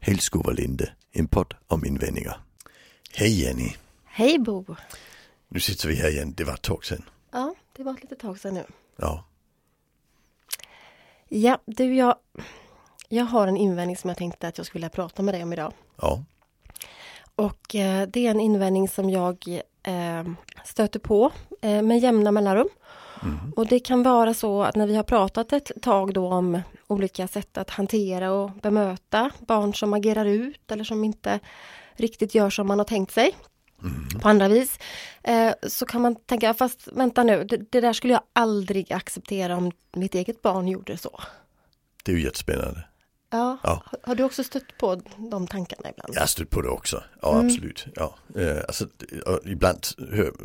Hällskov och Linde, en podd om invändningar. Hej Jenny! Hej Bo! Nu sitter vi här igen, det var ett tag sedan. Ja, det var ett litet tag sedan nu. Ja, Ja, du jag, jag har en invändning som jag tänkte att jag skulle vilja prata med dig om idag. ja, Och eh, det är en invändning som jag eh, stöter på eh, med jämna mellanrum. Och det kan vara så att när vi har pratat ett tag då om olika sätt att hantera och bemöta barn som agerar ut eller som inte riktigt gör som man har tänkt sig på andra vis. Eh, så kan man tänka, fast vänta nu, det, det där skulle jag aldrig acceptera om mitt eget barn gjorde så. det är ju jättespännande. Ja. Ja. Har- du också stött på de tankarna ibland? Jag har stött på det också, ja absolut. Ja. Eh, alltså, ibland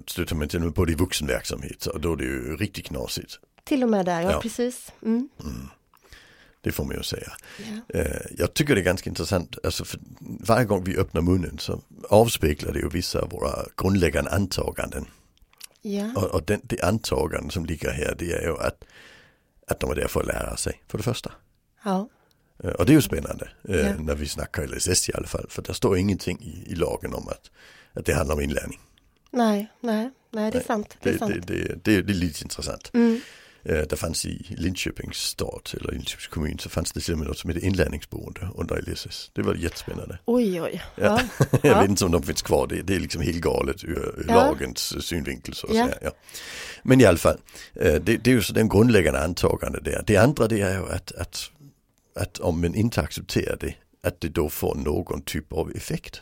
stöter man till och med på det i vuxenverksamhet och då är det ju riktigt knasigt. Till och med där, ja, Ja. precis. Mm. Det får man ju säga. Ja. Eh, jag tycker det är ganska intressant, alltså varje gång vi öppnar munnen så avspeglar det ju vissa av våra grundläggande antaganden. Ja. Och, och den, det antagande som ligger här det är ju att, att de är där för att lära sig, för det första. ja. Eh, Och det är ju spännande eh, Ja. när vi snackar LSS i alla fall, för där står ingenting i, i lagen om att, att det handlar om inlärning. Nej, nej, nej, det är sant. Det Det, är sant. det, det, det, det är lite intressant. Mm. Eh, där fanns i Linköpings stad, eller Linköpings kommun, så fanns det till och med något som heter inlärningsboende under LSS. Det var jättespännande. Oj, oj. Ja. Ja. Jag Ja. vet inte om de finns kvar, det, det är liksom helt galet ur, Ja. lagens synvinkel. Så Ja. Ja. Men i alla fall, det, det är ju så den grundläggande antagande där. Det andra det är ju att, att, att om man inte accepterar det, att det då får någon typ av effekt.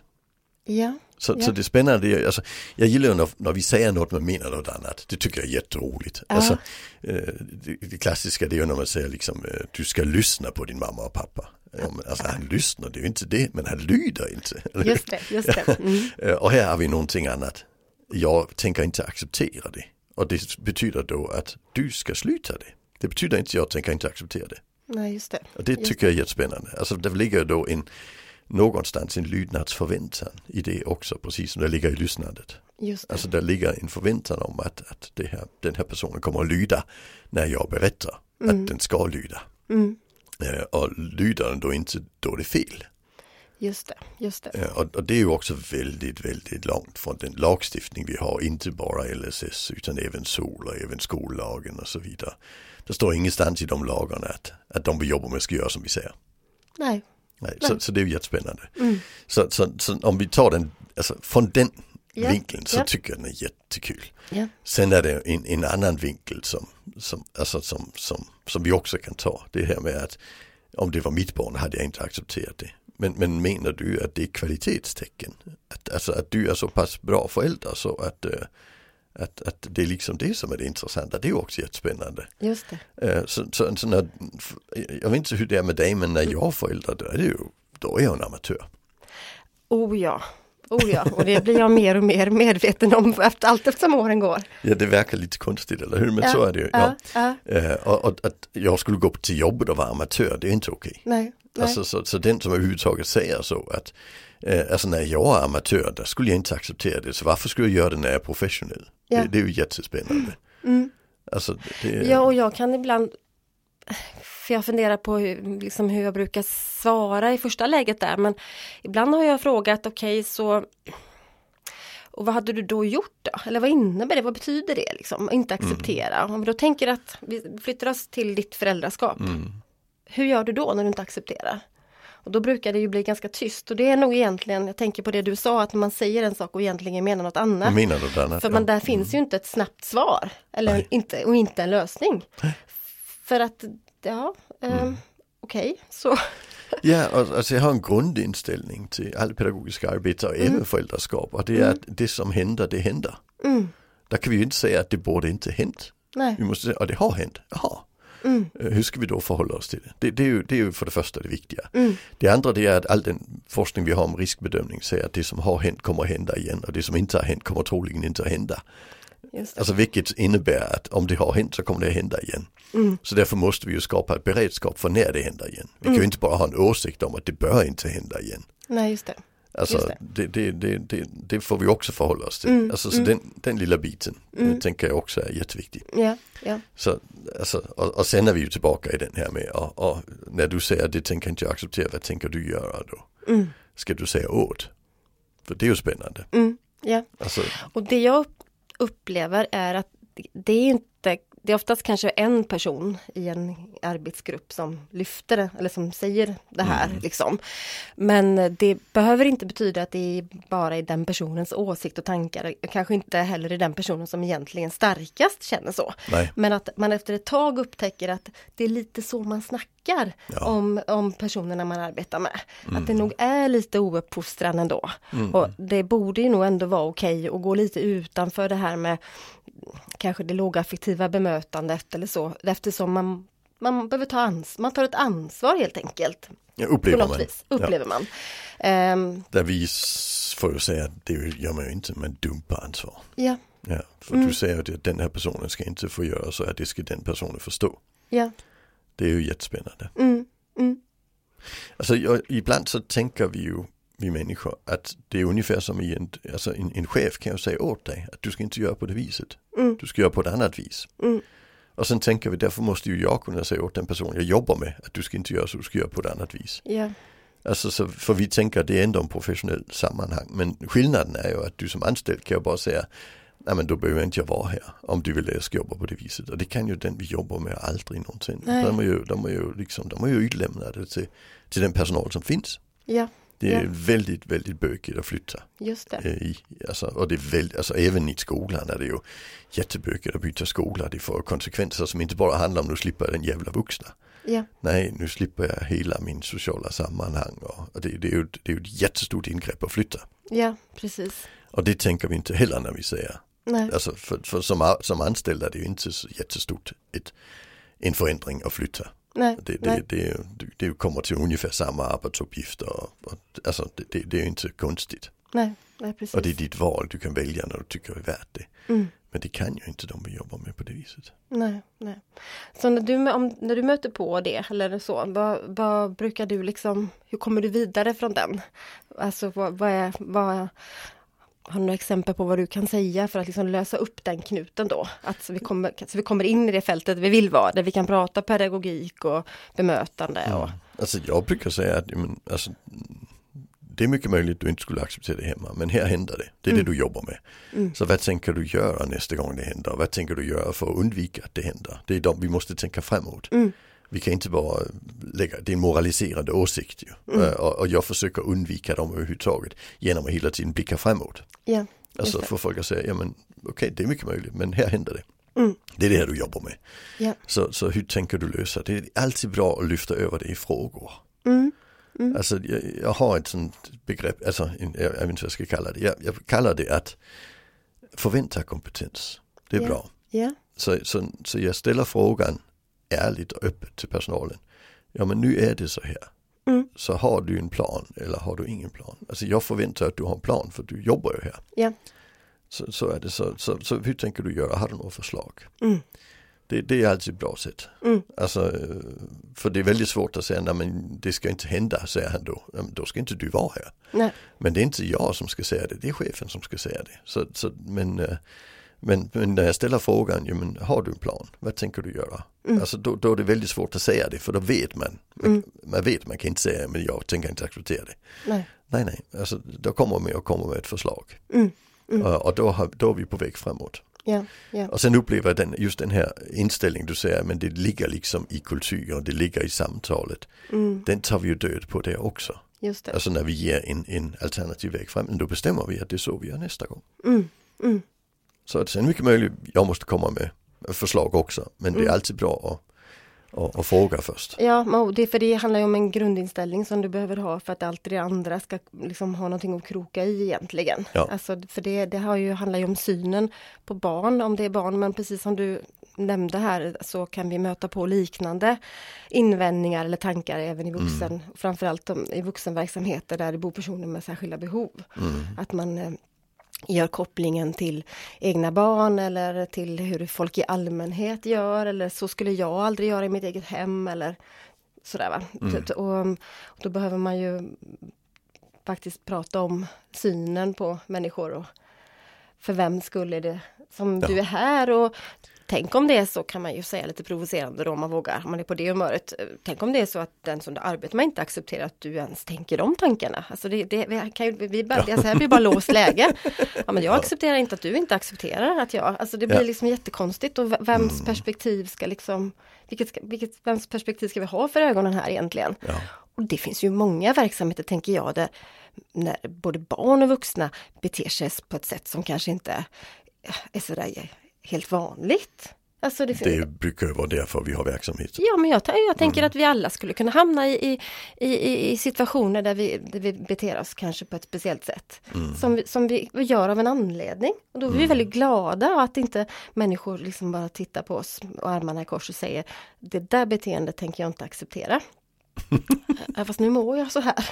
ja. Så, Ja. så det spännande är, alltså, jag gillar när, när vi säger något men menar något annat. Det tycker jag är jätteroligt. Ja. Alltså, eh, det, det klassiska det är när man säger liksom, eh, du ska lyssna på din mamma och pappa. Ja, men, alltså han lyssnar, det är ju inte det, men han lyder inte. Just det, just det. Mm. Eh, Och här har vi någonting annat. Jag tänker inte acceptera det. Och det betyder då att du ska sluta det. Det betyder inte att jag tänker inte acceptera det. Nej, just det. Och det Just tycker jag är jättespännande. Alltså det ligger då en, någonstans en lydnadsförväntan i det också, precis som det ligger i lyssnandet. Just det. Alltså där ligger en förväntan om att, att det här, den här personen kommer att lyda när jag berättar att den ska lyda. Mm. Eh, Och lyder den då inte, då är det fel. Just det, just det. Eh, Och, och det är ju också väldigt, väldigt långt från den lagstiftning vi har, inte bara LSS utan även SOL och även skollagen och så vidare. Det står ingenstans i de lagarna att, att de vi jobbar med ska göra som vi säger. Nej. Nej, så, så det är ju jättespännande. Mm. Så, så, så om vi tar den, alltså från den Ja, vinkeln så ja. tycker jag den är jättekul. Ja. Sen är det en, en annan vinkel som, som, alltså som, som, som vi också kan ta. Det här med att om det var mitt barn hade jag inte accepterat det. Men, men menar du att det är kvalitetstecken? Att, alltså att du är så pass bra förälder så att, eh, att, att det är liksom det som är det intressanta. Det är också jättespännande. Just det. Eh, Så, så, så när, jag vet inte hur det är med dig men när jag har föräldrar då är det ju, då är jag en amatör. Oh ja. Oh ja, och det blir jag mer och mer medveten om efter, allt eftersom åren går. Ja det verkar lite konstigt eller hur men Ja, så är det ju. Ja. Ja, ja. Eh, och, och att jag skulle gå till jobbet och vara amatör det är inte okej. Nej, nej. Alltså, så, så den som överhuvudtaget säger så att alltså när jag är amatör där skulle jag inte acceptera det så varför skulle jag göra det när jag är professionell? Ja. Det, det är ju jättespännande. Mm. Alltså, det, Ja, och jag kan ibland för jag funderar på hur, liksom hur jag brukar svara i första läget där men ibland har jag frågat okej så och vad hade du då gjort då? Eller vad innebär det? Vad betyder det liksom? Inte acceptera. Om vi då tänker att vi flyttar oss till ditt föräldraskap. Hur gör du då när du inte accepterar? Och då brukar det ju bli ganska tyst och det är nog egentligen, jag tänker på det du sa, att man säger en sak och egentligen menar något annat. menar något annat. För ja. man, där finns ju inte ett snabbt svar. Eller Nej. inte, och inte en lösning. För att, ja, eh, okej, så. Ja, och, alltså jag har en grundinställning till all pedagogiska arbete och även föräldraskap och det är att det som händer, det händer. Mm, Där kan vi ju inte säga att det borde inte hänt. nej, Vi måste säga, att det har hänt, jaha. Mm, Eh, Hur ska vi då förhålla oss till det? Det, det, är, ju, det är ju för det första det viktiga. mm, Det andra det är att all den forskning vi har om riskbedömning säger att det som har hänt kommer att hända igen och det som inte har hänt kommer troligen inte att hända. Alltså vilket innebär att om det har hänt så kommer det att hända igen. Mm, Så därför måste vi ju skapa ett beredskap för när det händer igen. Vi kan ju inte bara ha en åsikt om att det bör inte hända igen. nej, just det. Alltså det. Det, det, det, får vi också förhålla oss till. Mm, Alltså så mm. den, den lilla biten Mm. tänker jag också är jätteviktig. Ja, ja, Så alltså, och, och sen är vi ju tillbaka i den här med, och, och när du säger det tänker inte jag acceptera, vad tänker du göra då? Mm. Ska du säga åt? För det är ju spännande. Mm. Ja. Alltså, Och det jag upp- upplever är att det är inte det är oftast kanske en person i en arbetsgrupp som lyfter det, eller som säger det här. Liksom. Men det behöver inte betyda att det är bara är den personens åsikt och tankar. Kanske inte heller är den personen som egentligen starkast känner så. nej, Men att man efter ett tag upptäcker att det är lite så man snackar Ja. om, om personerna man arbetar med. Att det nog är lite ouppfostran ändå. Och det borde ju nog ändå vara okej att gå lite utanför det här med kanske det lågaffektiva bemötandet eller så. Eftersom man, man behöver ta ans man tar ett ansvar helt enkelt. ja, På upplever något man. vis, upplever man. Ehm, Där vi får säga att det gör man ju inte, man dumpar ansvar. ja, Ja, för du säger att den här personen ska inte få göra så att det ska den personen förstå. ja, Det är ju jättespännande. mm, mm, Alltså jag, ibland så tänker vi ju, vi människor, att det är ungefär som i en, alltså en, en chef kan ju säga åt dig att du ska inte göra på det viset. Mm. Du ska göra på ett annat vis. Mm. Och sen tänker vi, därför måste ju jag kunna säga åt den person jag jobbar med att du ska inte göra så, du ska göra på ett annat vis. ja, Alltså så, för vi tänker att det är ändå en professionell sammanhang. Men skillnaden är ju att du som anställd kan ju bara säga Nej men då behöver inte jag vara här om du vill att jag ska jobba på det viset. Och det kan ju den vi jobbar med aldrig någonsin. Nej. De är ju, de är ju, liksom, de är ju utlämnade till, till den personal som finns. ja, Det är Ja. väldigt, väldigt bökigt att flytta. just det. eh, I, alltså, och det är väldigt, alltså även i skolan är det ju jättebökigt att byta skola. Det får konsekvenser som inte bara handlar om nu slipper jag den jävla vuxna. Ja, Nej, nu slipper jag hela min sociala sammanhang. Och, det, det, är ju, det är ju ett jättestort ingrepp att flytta. ja, precis. Och det tänker vi inte heller när vi säger. Nej, Alltså för, för som, som anställda är det ju inte så jättestort ett, en förändring att flytta. Nej, Det, nej. det, det, det kommer till ungefär samma arbetsuppgifter. Och, och, alltså det, det, är inte konstigt. nej, nej, precis. Och det är ditt val, du kan välja när du tycker det är värt det. Mm. Men det kan ju inte de vi jobbar med på det viset. Nej, nej. Så när du, om, när du möter på det eller så, vad, vad brukar du liksom, hur kommer du vidare från den? Alltså vad, vad är, vad, har du några exempel på vad du kan säga för att liksom lösa upp den knuten då? Att så vi, kommer, så vi kommer in i det fältet vi vill vara, där vi kan prata pedagogik och bemötande och Alltså jag brukar säga att men, alltså, det är mycket möjligt att du inte skulle acceptera det hemma. Men här händer det. Det är det du jobbar med. Så vad tänker du göra nästa gång det händer? Vad tänker du göra för att undvika att det händer? Det är de vi måste tänka framåt. Vi kan inte bara lägga, det är en moraliserande åsikt ju. Eh, Och, och jag försöker undvika dem överhuvudtaget genom att hela tiden blicka framåt. ja, Alltså för folk att säga, ja men okej det är mycket möjligt men här händer det. Mm. Det är det här du jobbar med. ja, Så, så hur tänker du lösa det? Det är alltid bra att lyfta över det i frågor. mm, Alltså jag, jag har ett sånt begrepp, alltså jag, jag vet inte vad jag ska kalla det. Jag, jag kallar det att förvänta kompetens. Det är Ja. bra. ja, Så, så, så jag ställer frågan ärligt och öppet till personalen. Ja men nu är det så här. Mm. Så har du en plan eller har du ingen plan? Alltså jag förväntar att du har en plan för du jobbar ju här. ja, Så, så är det så, så, så hur tänker du göra? Har du några förslag? mm, Det, det är alltid ett bra sätt. mm, Alltså, för det är väldigt svårt att säga, nej men det ska inte hända, säger han då. Men Då ska inte du vara här. nej, Men det är inte jag som ska säga det, det är chefen som ska säga det. Så, så, men, eh, men, men när jag ställer frågan, ja, men har du en plan? Vad tänker du göra? Alltså då, då är det väldigt svårt att säga det, för då vet man. Man, man vet, man kan inte säga, men jag tänker inte acceptera det. nej, Nej, nej, alltså då kommer man och kommer med ett förslag. mm, Och, och då, har, då är vi på väg framåt. ja, ja, Och sen upplever jag den, just den här inställningen du säger, men det ligger liksom i kulturen, det ligger i samtalet. mm, Den tar vi ju död på det också. just det. Alltså när vi ger en, en alternativ väg fram, då bestämmer vi att det är så vi gör nästa gång. Mm, mm, Så att sen mycket möjligt, jag måste komma med förslag också, men det är Mm. alltid bra att, att, att fråga först. Ja, det, för det handlar ju om en grundinställning som du behöver ha för att allt det andra ska liksom ha någonting att kroka i egentligen. Ja. Alltså, för det, det har ju, handlar ju om synen på barn, om det är barn, men precis som du nämnde här så kan vi möta på liknande invändningar eller tankar även i vuxen, framförallt om- i vuxenverksamheter där det bor personer med särskilda behov. Att man eh, gör kopplingen till egna barn eller till hur folk i allmänhet gör eller så skulle jag aldrig göra i mitt eget hem eller sådär va. Och, och då behöver man ju faktiskt prata om synen på människor och för vem skulle det som Ja. du är här och tänk om det är så kan man ju säga lite provocerande då om man vågar, om man är på det humöret. Eh, tänk om det är så att den som du arbetar med inte accepterar att du ens tänker de tankarna. Alltså det, det vi kan ju, vi bara, det här blir bara låst läge. Ja, men jag accepterar inte att du inte accepterar att jag, alltså det blir Ja. liksom jättekonstigt och vems perspektiv ska liksom, vilket, vilket, vems perspektiv ska vi ha för ögonen här egentligen? Ja. Och det finns ju många verksamheter, tänker jag, där när både barn och vuxna beter sig på ett sätt som kanske inte är sådär helt vanligt. Alltså det, Det brukar ju vara därför vi har verksamhet. Ja, men jag, jag tänker Mm. att vi alla skulle kunna hamna i, i, i, i situationer där vi, där vi beter oss kanske på ett speciellt sätt. Mm. Som, vi, som vi gör av en anledning. Och då är vi väldigt glada att inte människor liksom bara tittar på oss och armarna i kors och säger Det där beteendet tänker jag inte acceptera. Fast nu mår jag så här.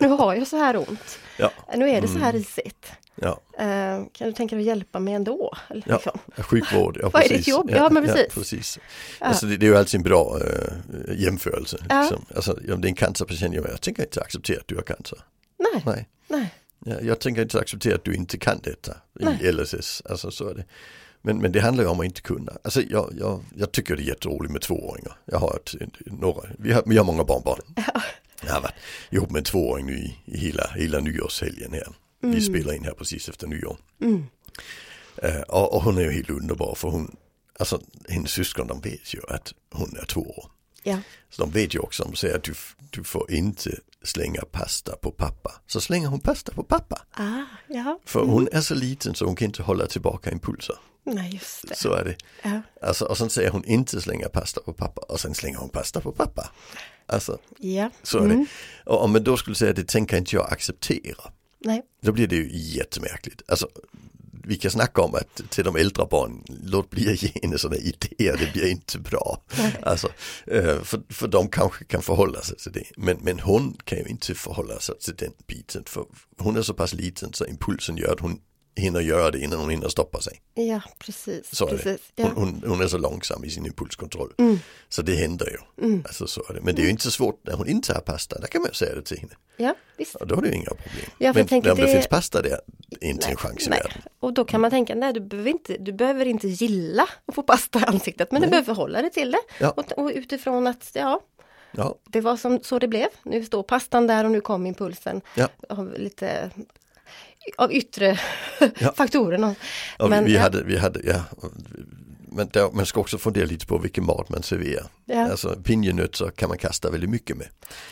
Nu har jag så här ont. Ja, Nu är det så Mm. här risigt. ja, Eh, kan du tänka dig att hjälpa mig ändå? Eller ja. liksom? sjukvård. Ja, Vad är ditt jobb? Ja, men precis. precis. Alltså, det, det är ju alltid en bra äh, jämförelse. Liksom. Alltså, om det är en cancerpatient, jag, jag tänker inte acceptera att du har cancer. Nej, Nej. nej. Ja, jag tänker inte acceptera att du inte kan detta Nej. i LSS. Alltså, så är det. Men, men det handlar ju om att inte kunna. Alltså, jag, jag, jag tycker det är jätteroligt med tvååringar. Jag har ett, några, vi, har, vi har många barnbarn. Jag har varit ihop med en tvååring nu i, i hela, hela nyårshelgen här. Vi spelar in här precis efter nyår. Mm. Eh, och, och hon är ju helt underbar för hon, alltså hennes syskon de vet ju att hon är två år. Ja. Så de vet ju också, de säger att du, du får inte slänga pasta på pappa. Så slänger hon pasta på pappa. Ah, ja. För hon är så liten så hon kan inte hålla tillbaka impulser. Nej, just det. Så är det. Ja. Alltså, och sen säger hon inte slänga pasta på pappa och sen slänger hon pasta på pappa. Alltså, Ja. så är det. Och om man då skulle säga det tänker inte jag acceptera. Nej. Då blir det ju jättemärkligt. Alltså, vi kan snacka om att till de äldre barnen, låt bli att ge henne sådana idéer, det blir inte bra. Alltså, eh, för, för de kanske kan förhålla sig till det. Men, men hon kan ju inte förhålla sig till den biten. För hon är så pass liten så impulsen gör att hon hinner göra det innan hon hinner stoppa sig. Ja, precis. Så är precis. det. Ja. Hon, hon, hon är så långsam i sin impulskontroll. Mm. Så det händer ju. Alltså, så är det. Men det är ju inte så svårt när hon inte har pasta, där kan man ju säga det till henne. ja, visst. Och då har du inga problem. Ja, men om det, det- finns pasta där, inte en chans i nej. världen. Och då kan man tänka, nej du behöver inte, du behöver inte gilla att få pasta i ansiktet, men du behöver förhålla dig till det. Ja. Och, och utifrån att, ja, Ja, det var som, så det blev. Nu står pastan där och nu kom impulsen ja. av lite av yttre Ja. faktorer. Och Men, vi, ja. hade, vi hade, ja. Men där, man ska också fundera lite på vilken mat man serverar. Ja. Alltså pinjenötter kan man kasta väldigt mycket med.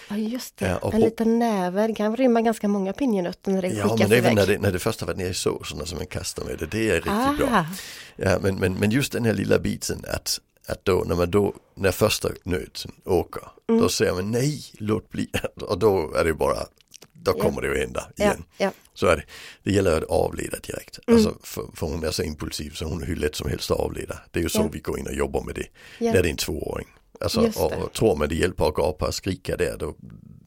Ja just det, Ja, och en liten näve, det kan rymma ganska många pinjenötter när det Ja, skickas men även när det, när det först har varit nere i såserna som man kastar med det, det är riktigt bra. Ah, Ja, men, men, men just den här lilla biten att, att då när man då, när första nöten åker, Mm. då säger man nej, låt bli. Och då är det bara, då Ja. kommer det att hända ja, igen. ja, Så är det. Det gäller att avleda direkt. Mm. Alltså för, för hon är så impulsiv så hon är hur lätt som helst att avleda. Det är ju så Ja. vi går in och jobbar med det. Ja. När det är en tvååring. Alltså, och, och tror man det hjälper att gapa och skrika där då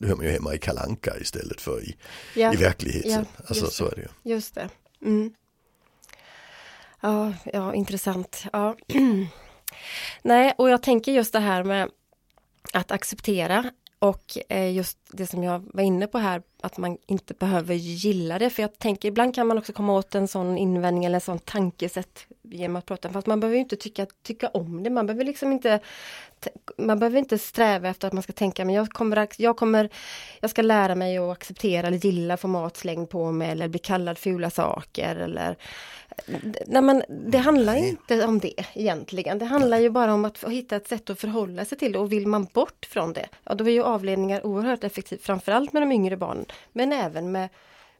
hör man ju hemma i kalanka istället för i, ja, i verkligheten. Ja, alltså så är det ju. just det. Mm. Ja, ja, intressant. Ja. Nej, och jag tänker just det här med att acceptera och eh, just det som jag var inne på här, att man inte behöver gilla det. För jag tänker ibland kan man också komma åt en sån invändning eller en sån tankesätt genom att prata. Fast man behöver ju inte tycka, tycka om det. Man behöver liksom inte man behöver inte sträva efter att man ska tänka men jag kommer, jag kommer jag ska lära mig att acceptera eller gilla få mat slängd på mig eller bli kallad fula saker eller Nej men det handlar inte om det egentligen. Det handlar ju bara om att hitta ett sätt att förhålla sig till det och vill man bort från det, ja då är ju avledningar oerhört effektivt, framförallt med de yngre barnen, men även med,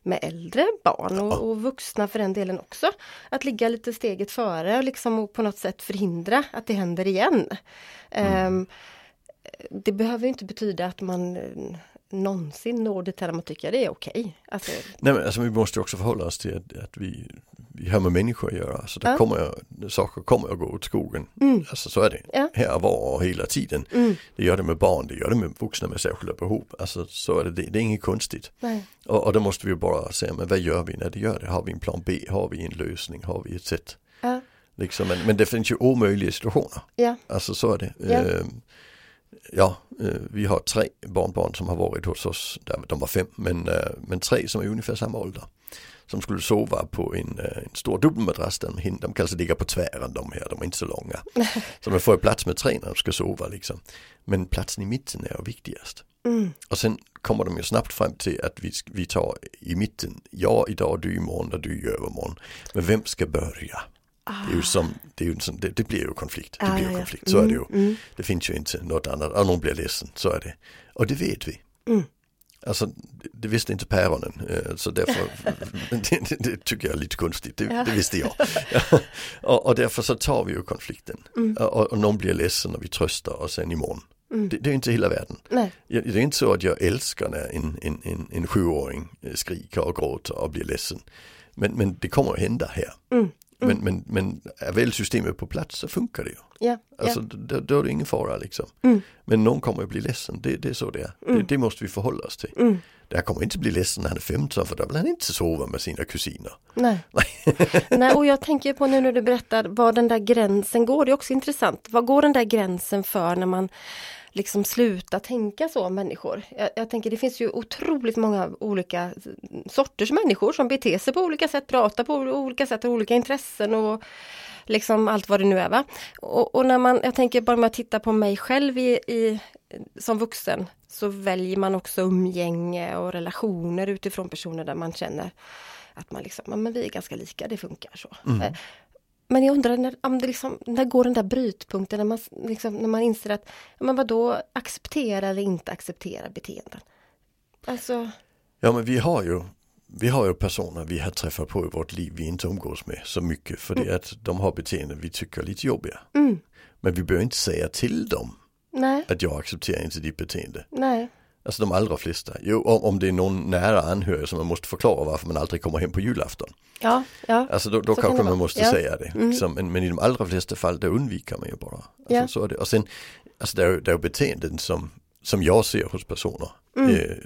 med äldre barn och, och vuxna för den delen också. Att ligga lite steget före liksom och på något sätt förhindra att det händer igen. Ehm, det behöver ju inte betyda att man eh, någonsin når det där man tycker det är okej. Alltså, Nej men alltså vi måste också förhålla oss till att, att vi har med människor att göra. Så det Ja. kommer, saker kommer att gå åt skogen. Mm. Alltså så är det. Ja. Här, var och hela tiden. mm, Det gör det med barn, det gör det med vuxna med särskilda behov. Alltså så är det, det, det är inget konstigt. Och, och då måste vi bara säga, men vad gör vi när det gör det? Har vi en plan B? Har vi en lösning? Har vi ett sätt? Ja, Liksom, men, men det finns ju omöjliga situationer. ja, Alltså så är det. Ja. Ehm, ja, eh, vi har tre barnbarn som har varit hos oss, där de var fem, men, eh, men tre som är ungefär samma ålder. Som skulle sova på en, eh, en stor dubbelmadrass. De, de kan alltså ligga på tvären de här, de är inte så långa. Så de får plats med tre när de ska sova liksom. Men platsen i mitten är viktigast. Mm. Och sen kommer de ju snabbt fram till att vi, vi tar i mitten, jag idag, du imorgon och du i övermorgon. Men vem ska börja? Det är ju som, det, är ju sån, det, det blir ju konflikt. Det Ah, blir ju konflikt, så är det ju. Mm, mm. Det finns ju inte något annat, och någon blir ledsen, så är det. Och det vet vi. Mm. Alltså, det, visste inte päronen, eh, så därför, det, det, det tycker jag är lite konstigt, det, Ja. det visste jag. och, och därför så tar vi ju konflikten. Mm. Och, och någon blir ledsen och vi tröstar och sen imorgon. Mm. Det, är inte hela världen. Nej. Det är inte så att jag älskar när en, en, en, en sjuåring skriker och gråter och blir ledsen. Men, men det kommer att hända här. Mm. Men, men, men är väl systemet på plats så funkar det ju. Ja, Alltså ja. då, då är det ingen fara liksom. Mm. Men någon kommer att bli ledsen, det, det är så det är. Det, Mm. det måste vi förhålla oss till. Mm. Det här kommer inte bli ledsen när han är 15 för då vill han inte sova med sina kusiner. Nej. Nej, och jag tänker på nu när du berättar var den där gränsen går, det är också intressant. Vad går den där gränsen för när man liksom slutar tänka så om människor? Jag, jag tänker det finns ju otroligt många olika sorters människor som beter sig på olika sätt, pratar på olika sätt, har olika intressen och liksom allt vad det nu är. Va? Och, och när man, jag tänker bara med att titta på mig själv i, i, som vuxen så väljer man också umgänge och relationer utifrån personer där man känner att man liksom, men vi är ganska lika, det funkar så. Eh, Men jag undrar, när, om det liksom, när går den där brytpunkten när man, liksom, när man inser att, men vadå, acceptera eller inte acceptera beteenden? Alltså, Ja men vi har ju vi har ju personer vi har träffat på i vårt liv vi inte umgås med så mycket för det är att de har beteenden vi tycker är lite jobbiga. mm, Men vi behöver inte säga till dem nej, att jag accepterar inte ditt beteende. nej, Alltså de allra flesta. Jo, om, om det är någon nära anhörig som man måste förklara varför man aldrig kommer hem på julafton. ja, ja, Alltså då, då kanske man vara. måste Ja. säga det. Mm. Liksom. Men, men i de allra flesta fall då undviker man ju bara. Alltså, Ja. så är det. Och sen, alltså det är det är beteenden som, som jag ser hos personer Mm. eh,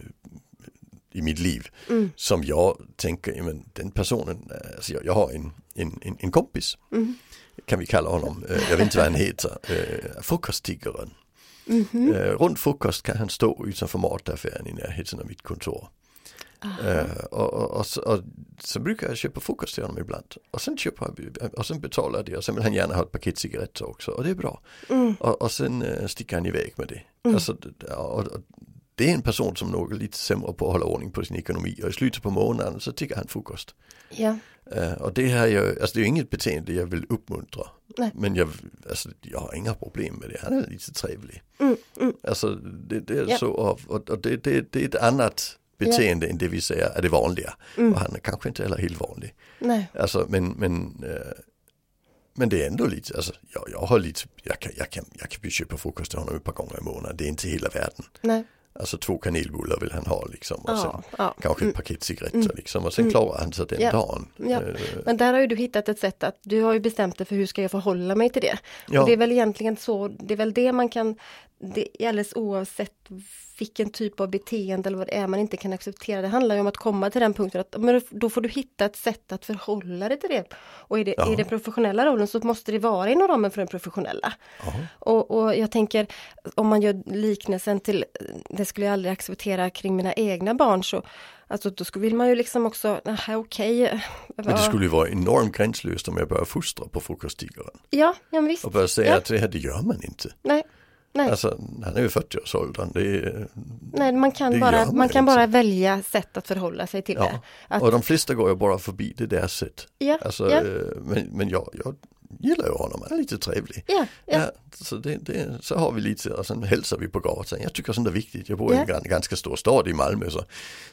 i mitt liv. Mm. Som jag tänker, men den personen, eh, alltså jag, jag har en, en, en, en kompis, mm, kan vi kalla honom, eh, jag vet inte vad han heter, eh, frukosttiggaren. mhm, Eh, runt frukost kan han stå utanför mataffären i närheten av mitt kontor. Eh, och, och, och, så, och så brukar jag köpa frukost till honom ibland. Och sen köper och sen betalar jag det och sen vill han gärna ha ett paket cigaretter också och det är bra. mm, Och, sen eh, sticker han iväg med det. Mm. Alltså, det är en person som nog är lite sämre på att hålla ordning på sin ekonomi och i slutet på månaden så tycker han frukost. ja, och det här är ju, alltså det är inget beteende jag vill uppmuntra. Nej. Men jag, alltså, jag har inga problem med det, han är lite trevlig. mm, mm, Alltså det, det är Ja. så, och, och, det, det, det är ett annat beteende än det vi säger är det vanliga. Mm. Och han är kanske inte heller helt vanlig. nej, Alltså men, men, eh, men det är ändå lite, alltså jag, jag har lite, jag kan, jag kan, jag kan köpa frukost till honom ett par gånger i månaden, det är inte hela världen. nej, Alltså två kanelbullar vill han ha liksom och sen ja. kanske Mm. ett paket cigaretter Mm. liksom och sen Mm. klarar han sig den Ja. dagen. Ja. Eh, Men där har ju du hittat ett sätt att du har ju bestämt dig för hur ska jag förhålla mig till det. Och det är väl egentligen så, det är väl det man kan, det är alldeles oavsett vilken typ av beteende eller vad det är man inte kan acceptera. Det handlar ju om att komma till den punkten att men då får du hitta ett sätt att förhålla dig till det. Och i, det, Ja. i den professionella rollen så måste det vara inom ramen för den professionella. ja. Och, och jag tänker om man gör liknelsen till, det skulle jag aldrig acceptera kring mina egna barn så Alltså då skulle, vill man ju liksom också, nej okej. Men det skulle ju vara enormt gränslöst om jag börjar fostra på frukosttiggaren. Ja, ja men visst. Och börjar säga Ja. att det här det gör man inte. Nej, nej, Alltså han är ju 40-årsåldern. Det är, nej man kan, bara, man man kan bara välja sätt att förhålla sig till ja. det. Att, Och de flesta går ju bara förbi det där sätt. ja, Alltså, ja, eh, men, men jag, jag gillar ju honom, han är lite trevlig. ja, ja, Ja, så, det, det, så har vi lite och sen hälsar vi på gatan. Jag tycker sånt är viktigt. Jag bor i Ja. en gan- ganska stor stad i Malmö så,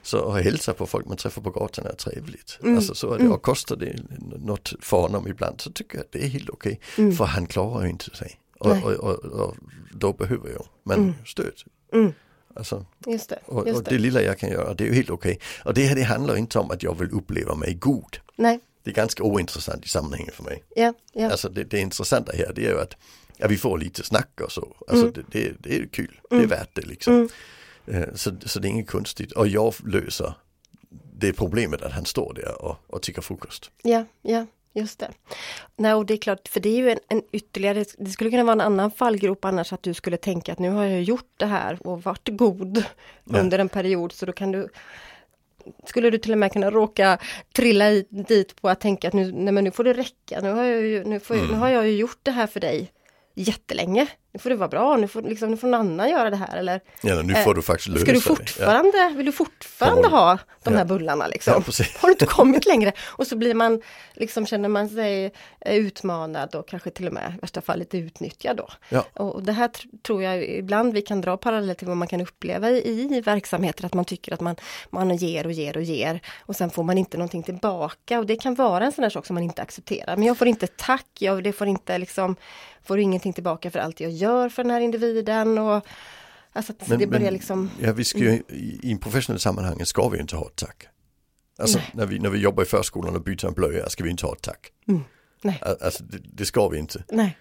så att hälsa på folk man träffar på gatan är trevligt. Mm. Alltså så är det. Och kostar det något för honom ibland så tycker jag att det är helt okej. Mm. För han klarar ju inte sig. Och, och, och, och då behöver jag men Mm. stöd. Mm. Alltså, just det. och, Just och det. det lilla jag kan göra det är ju helt okej. Och det här det handlar inte om att jag vill uppleva mig god. Nej, Det är ganska ointressant i sammanhanget för mig. ja, ja, Alltså det, det intressanta här det är ju att ja, vi får lite snack och så. Alltså det, det, det är kul, det är värt det liksom. Mm. Eh, Så, så det är inget konstigt. Och jag löser det problemet att han står där och, och tycker frukost. ja, ja, just det. Nej, och det är klart, för det är ju en, en ytterligare, det skulle kunna vara en annan fallgrop annars att du skulle tänka att nu har jag gjort det här och varit god Ja. under en period så då kan du skulle du till och med kunna råka trilla i, dit på att tänka att nu, nej men nu får det räcka, nu har jag ju, nu får, Mm. nu har jag ju gjort det här för dig jättelänge. Nu får det vara bra, nu får, liksom, nu får någon annan göra det här eller Ja, nu Eh, får du faktiskt lösa Ska du det. Ja. fortfarande, vill du fortfarande ha de Ja. här bullarna liksom? Ja. Har du inte kommit längre? Och så blir man, liksom känner man sig eh, utmanad och kanske till och med i värsta fall lite utnyttjad då. Ja. Och det här tr- tror jag ibland vi kan dra paralleller till vad man kan uppleva i, i verksamheter, att man tycker att man, man ger och ger och ger och sen får man inte någonting tillbaka och det kan vara en sån där sak som man inte accepterar. Men jag får inte tack, jag det får inte liksom, får ingenting tillbaka för allt jag gör för den här individen och alltså att Men- det börjar men- liksom, Ja, vi ska ju, i, I en professionell sammanhang ska vi inte ha ett tack. Alltså Nej. när vi, när vi jobbar i förskolan och byter en blöja ska vi inte ha ett tack. nej, Al- Alltså det, det ska vi inte. nej.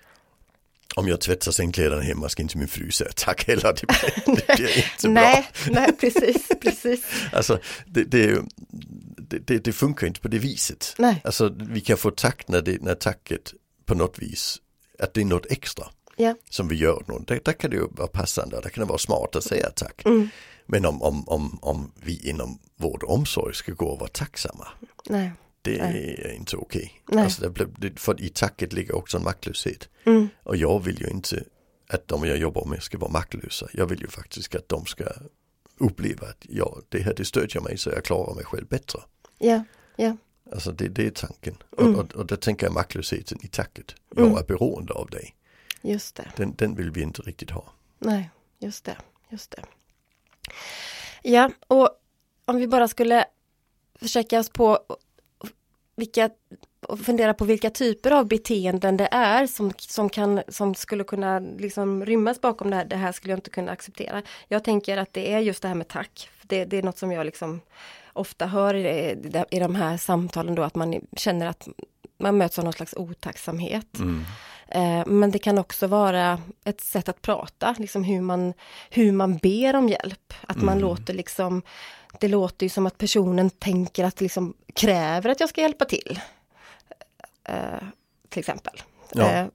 Om jag tvättar sängkläderna hemma ska inte min fru säga tack heller. Det blir, det blir inte Nej, bra. nej precis, precis. Alltså det, är det, det, det funkar inte på det viset. Nej. Alltså vi kan få tack när, det, när tacket på något vis, att det är något extra Ja, som vi gör. Något. Där, där kan det ju vara passande, där kan det vara smart att säga tack. Mm. Men om, om, om, om vi inom vård och omsorg ska gå och vara tacksamma, nej. det Nej. är inte okej. Nej. Alltså det, för i tacket ligger också en maktlöshet. Mm. Och jag vill ju inte att de jag jobbar med ska vara maktlösa. Jag vill ju faktiskt att de ska uppleva att ja, det här det stödjer mig så jag klarar mig själv bättre. Ja, ja, Alltså det, det är tanken. Mm. Och, och, och där tänker jag maktlösheten i tacket. Jag Mm. är beroende av dig. Just det. Den, den vill vi inte riktigt ha. Nej, just det, just det. Ja, och om vi bara skulle försöka oss på vilka och fundera på vilka typer av beteenden det är som, som, kan, som skulle kunna liksom rymmas bakom det här. Det här skulle jag inte kunna acceptera. Jag tänker att det är just det här med tack. Det, det är något som jag liksom ofta hör i, i de här samtalen då att man känner att man möts av någon slags otacksamhet. Eh, Men det kan också vara ett sätt att prata, liksom hur man, hur man ber om hjälp. Att man låter liksom, det låter ju som att personen tänker att liksom kräver att jag ska hjälpa till. Eh, till exempel. Ja. Eh,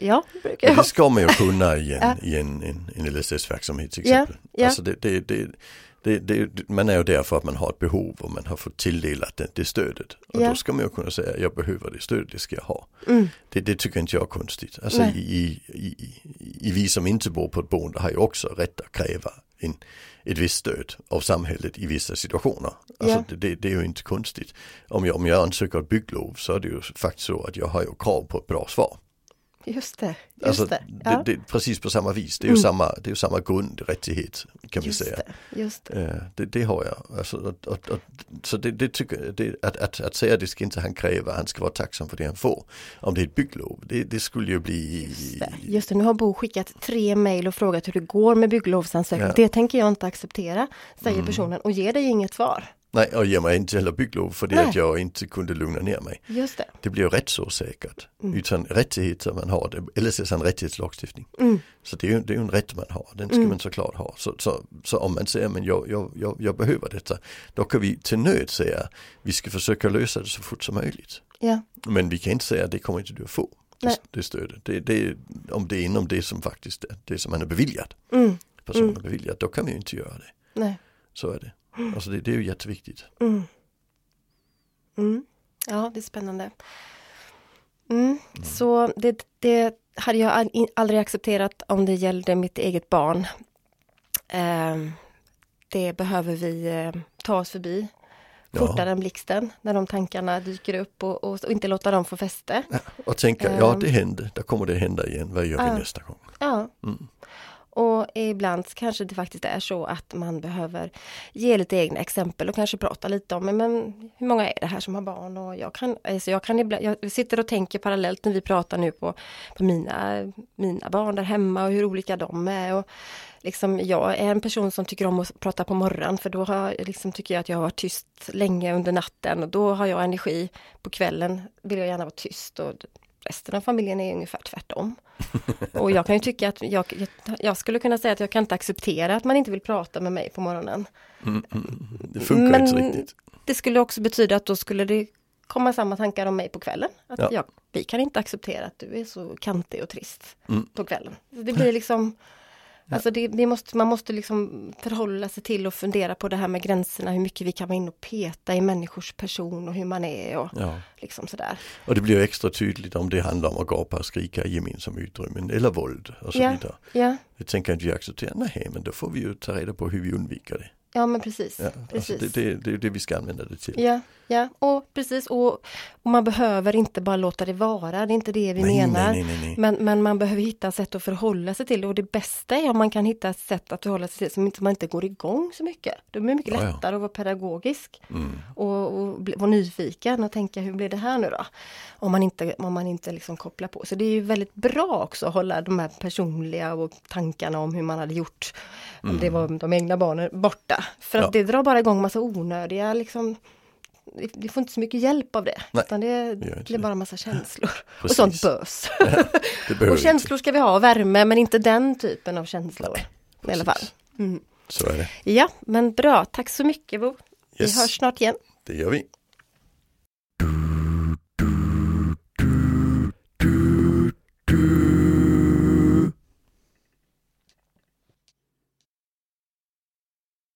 ja, brukar jag. det ska man ju kunna i en, Ja. i en, en, en LSS-verksamhet till Ja, exempel. ja. Alltså det, det, det, det, det, man är ju där för att man har ett behov och man har fått tilldelat det, det stödet. Och Ja. då ska man ju kunna säga, jag behöver det stödet, det ska jag ha. Mm, Det, det tycker inte jag är konstigt. Alltså i, i, i, i vi som inte bor på ett boende har ju också rätt att kräva en, ett visst stöd av samhället i vissa situationer. Alltså Ja. det, det, det är ju inte konstigt. Om jag, om jag ansöker ett bygglov så är det ju faktiskt så att jag har ju krav på ett bra svar. Just det, just Alltså, det. det, Ja, det, precis på samma vis, det är ju Mm. samma, det är samma grundrättighet kan vi just säga. det, just det. Eh, Det, det har jag. Alltså, och, och, och, så det, det tycker det, att, att, att säga det ska inte han kräva, han ska vara tacksam för det han får. Om det är ett bygglov, det, det skulle ju bli... Just det. Just det, nu har Bo skickat tre mejl och frågat hur det går med bygglovsansökan. Ja. Det tänker jag inte acceptera, säger Mm. personen och ger dig inget svar. Nej, och ger mig inte heller bygglov för det att jag inte kunde lugna ner mig. Just det. Det blir ju rättsosäkert. Mm. Utan rättigheter man har, det, LSS är en rättighetslagstiftning. Mm. Så det är ju, det är ju en rätt man har, den ska Mm. man såklart ha. Så, så, så om man säger men jag, jag, jag, jag behöver detta, då kan vi till nöd säga vi ska försöka lösa det så fort som möjligt. Ja, Men vi kan inte säga det kommer inte du att få, det, Nej. det stödet. Det, det, om det är inom det som faktiskt är, det som man är beviljad, mm. personen Mm. är beviljad, då kan vi ju inte göra det. nej. Så är det. Alltså det, det är ju jätteviktigt. Mm. Mm. Ja, det är spännande. Mm. Så det, det hade jag aldrig accepterat om det gällde mitt eget barn. Ehm, det behöver vi eh, ta oss förbi fortare än blixten när de tankarna dyker upp och, och, och inte låta dem få fäste. Ja, och tänka, ja Ehm. det hände, då kommer det hända igen, vad gör vi Ja. nästa gång? Ja. Mm. Och ibland kanske det faktiskt är så att man behöver ge lite egna exempel och kanske prata lite om men hur många är det här som har barn och jag kan, alltså jag kan ibland, jag sitter och tänker parallellt när vi pratar nu på, på mina, mina barn där hemma och hur olika de är och liksom jag är en person som tycker om att prata på morgonen för då har, liksom, tycker jag att jag har varit tyst länge under natten och då har jag energi. På kvällen vill jag gärna vara tyst och resten av familjen är ungefär tvärtom. Och jag kan ju tycka att jag, jag, jag skulle kunna säga att jag kan inte acceptera att man inte vill prata med mig på morgonen. Mm, mm, det funkar Men- inte riktigt. Det skulle också betyda att då skulle det komma samma tankar om mig på kvällen. Att Ja. jag, vi kan inte acceptera att du är så kantig och trist Mm. på kvällen. Det blir liksom Alltså det, det måste, man måste liksom förhålla sig till och fundera på det här med gränserna, hur mycket vi kan vara inne och peta i människors person och hur man är och Ja. liksom sådär. Och det blir extra tydligt om det handlar om att gapa och skrika i gemensamma utrymmen eller våld och så Ja. vidare. Ja, Det tänker inte vi acceptera. Nej, men då får vi ju ta reda på hur vi undviker det. ja men precis. Ja, alltså precis. det, det, det är det vi ska använda det till. Ja, ja, och precis. Och, och man behöver inte bara låta det vara, det är inte det vi nej, menar. nej, nej. Men, men man behöver hitta sätt att förhålla sig till det och det bästa är om man kan hitta ett sätt att förhålla sig till som inte, man inte går igång så mycket. Det blir mycket Ja, ja. lättare att vara pedagogisk Mm. och, och bli, vara nyfiken och tänka hur blir det här nu då? Om man inte, om man inte liksom kopplar på. Så det är ju väldigt bra också att hålla de här personliga och tankarna om hur man hade gjort om det var de egna barnen borta. För att Mm. Ja. det drar bara igång massa onödiga liksom det får inte så mycket hjälp av det. Nej, utan det, det inte är det. bara massa känslor. Och Precis. sånt bös. Och känslor ska vi ha, värme, men inte den typen av känslor. I alla fall. Mm. inte. Så är det. Ja, men bra. Tack så mycket Bo. Yes. Vi hörs snart igen. Det gör vi.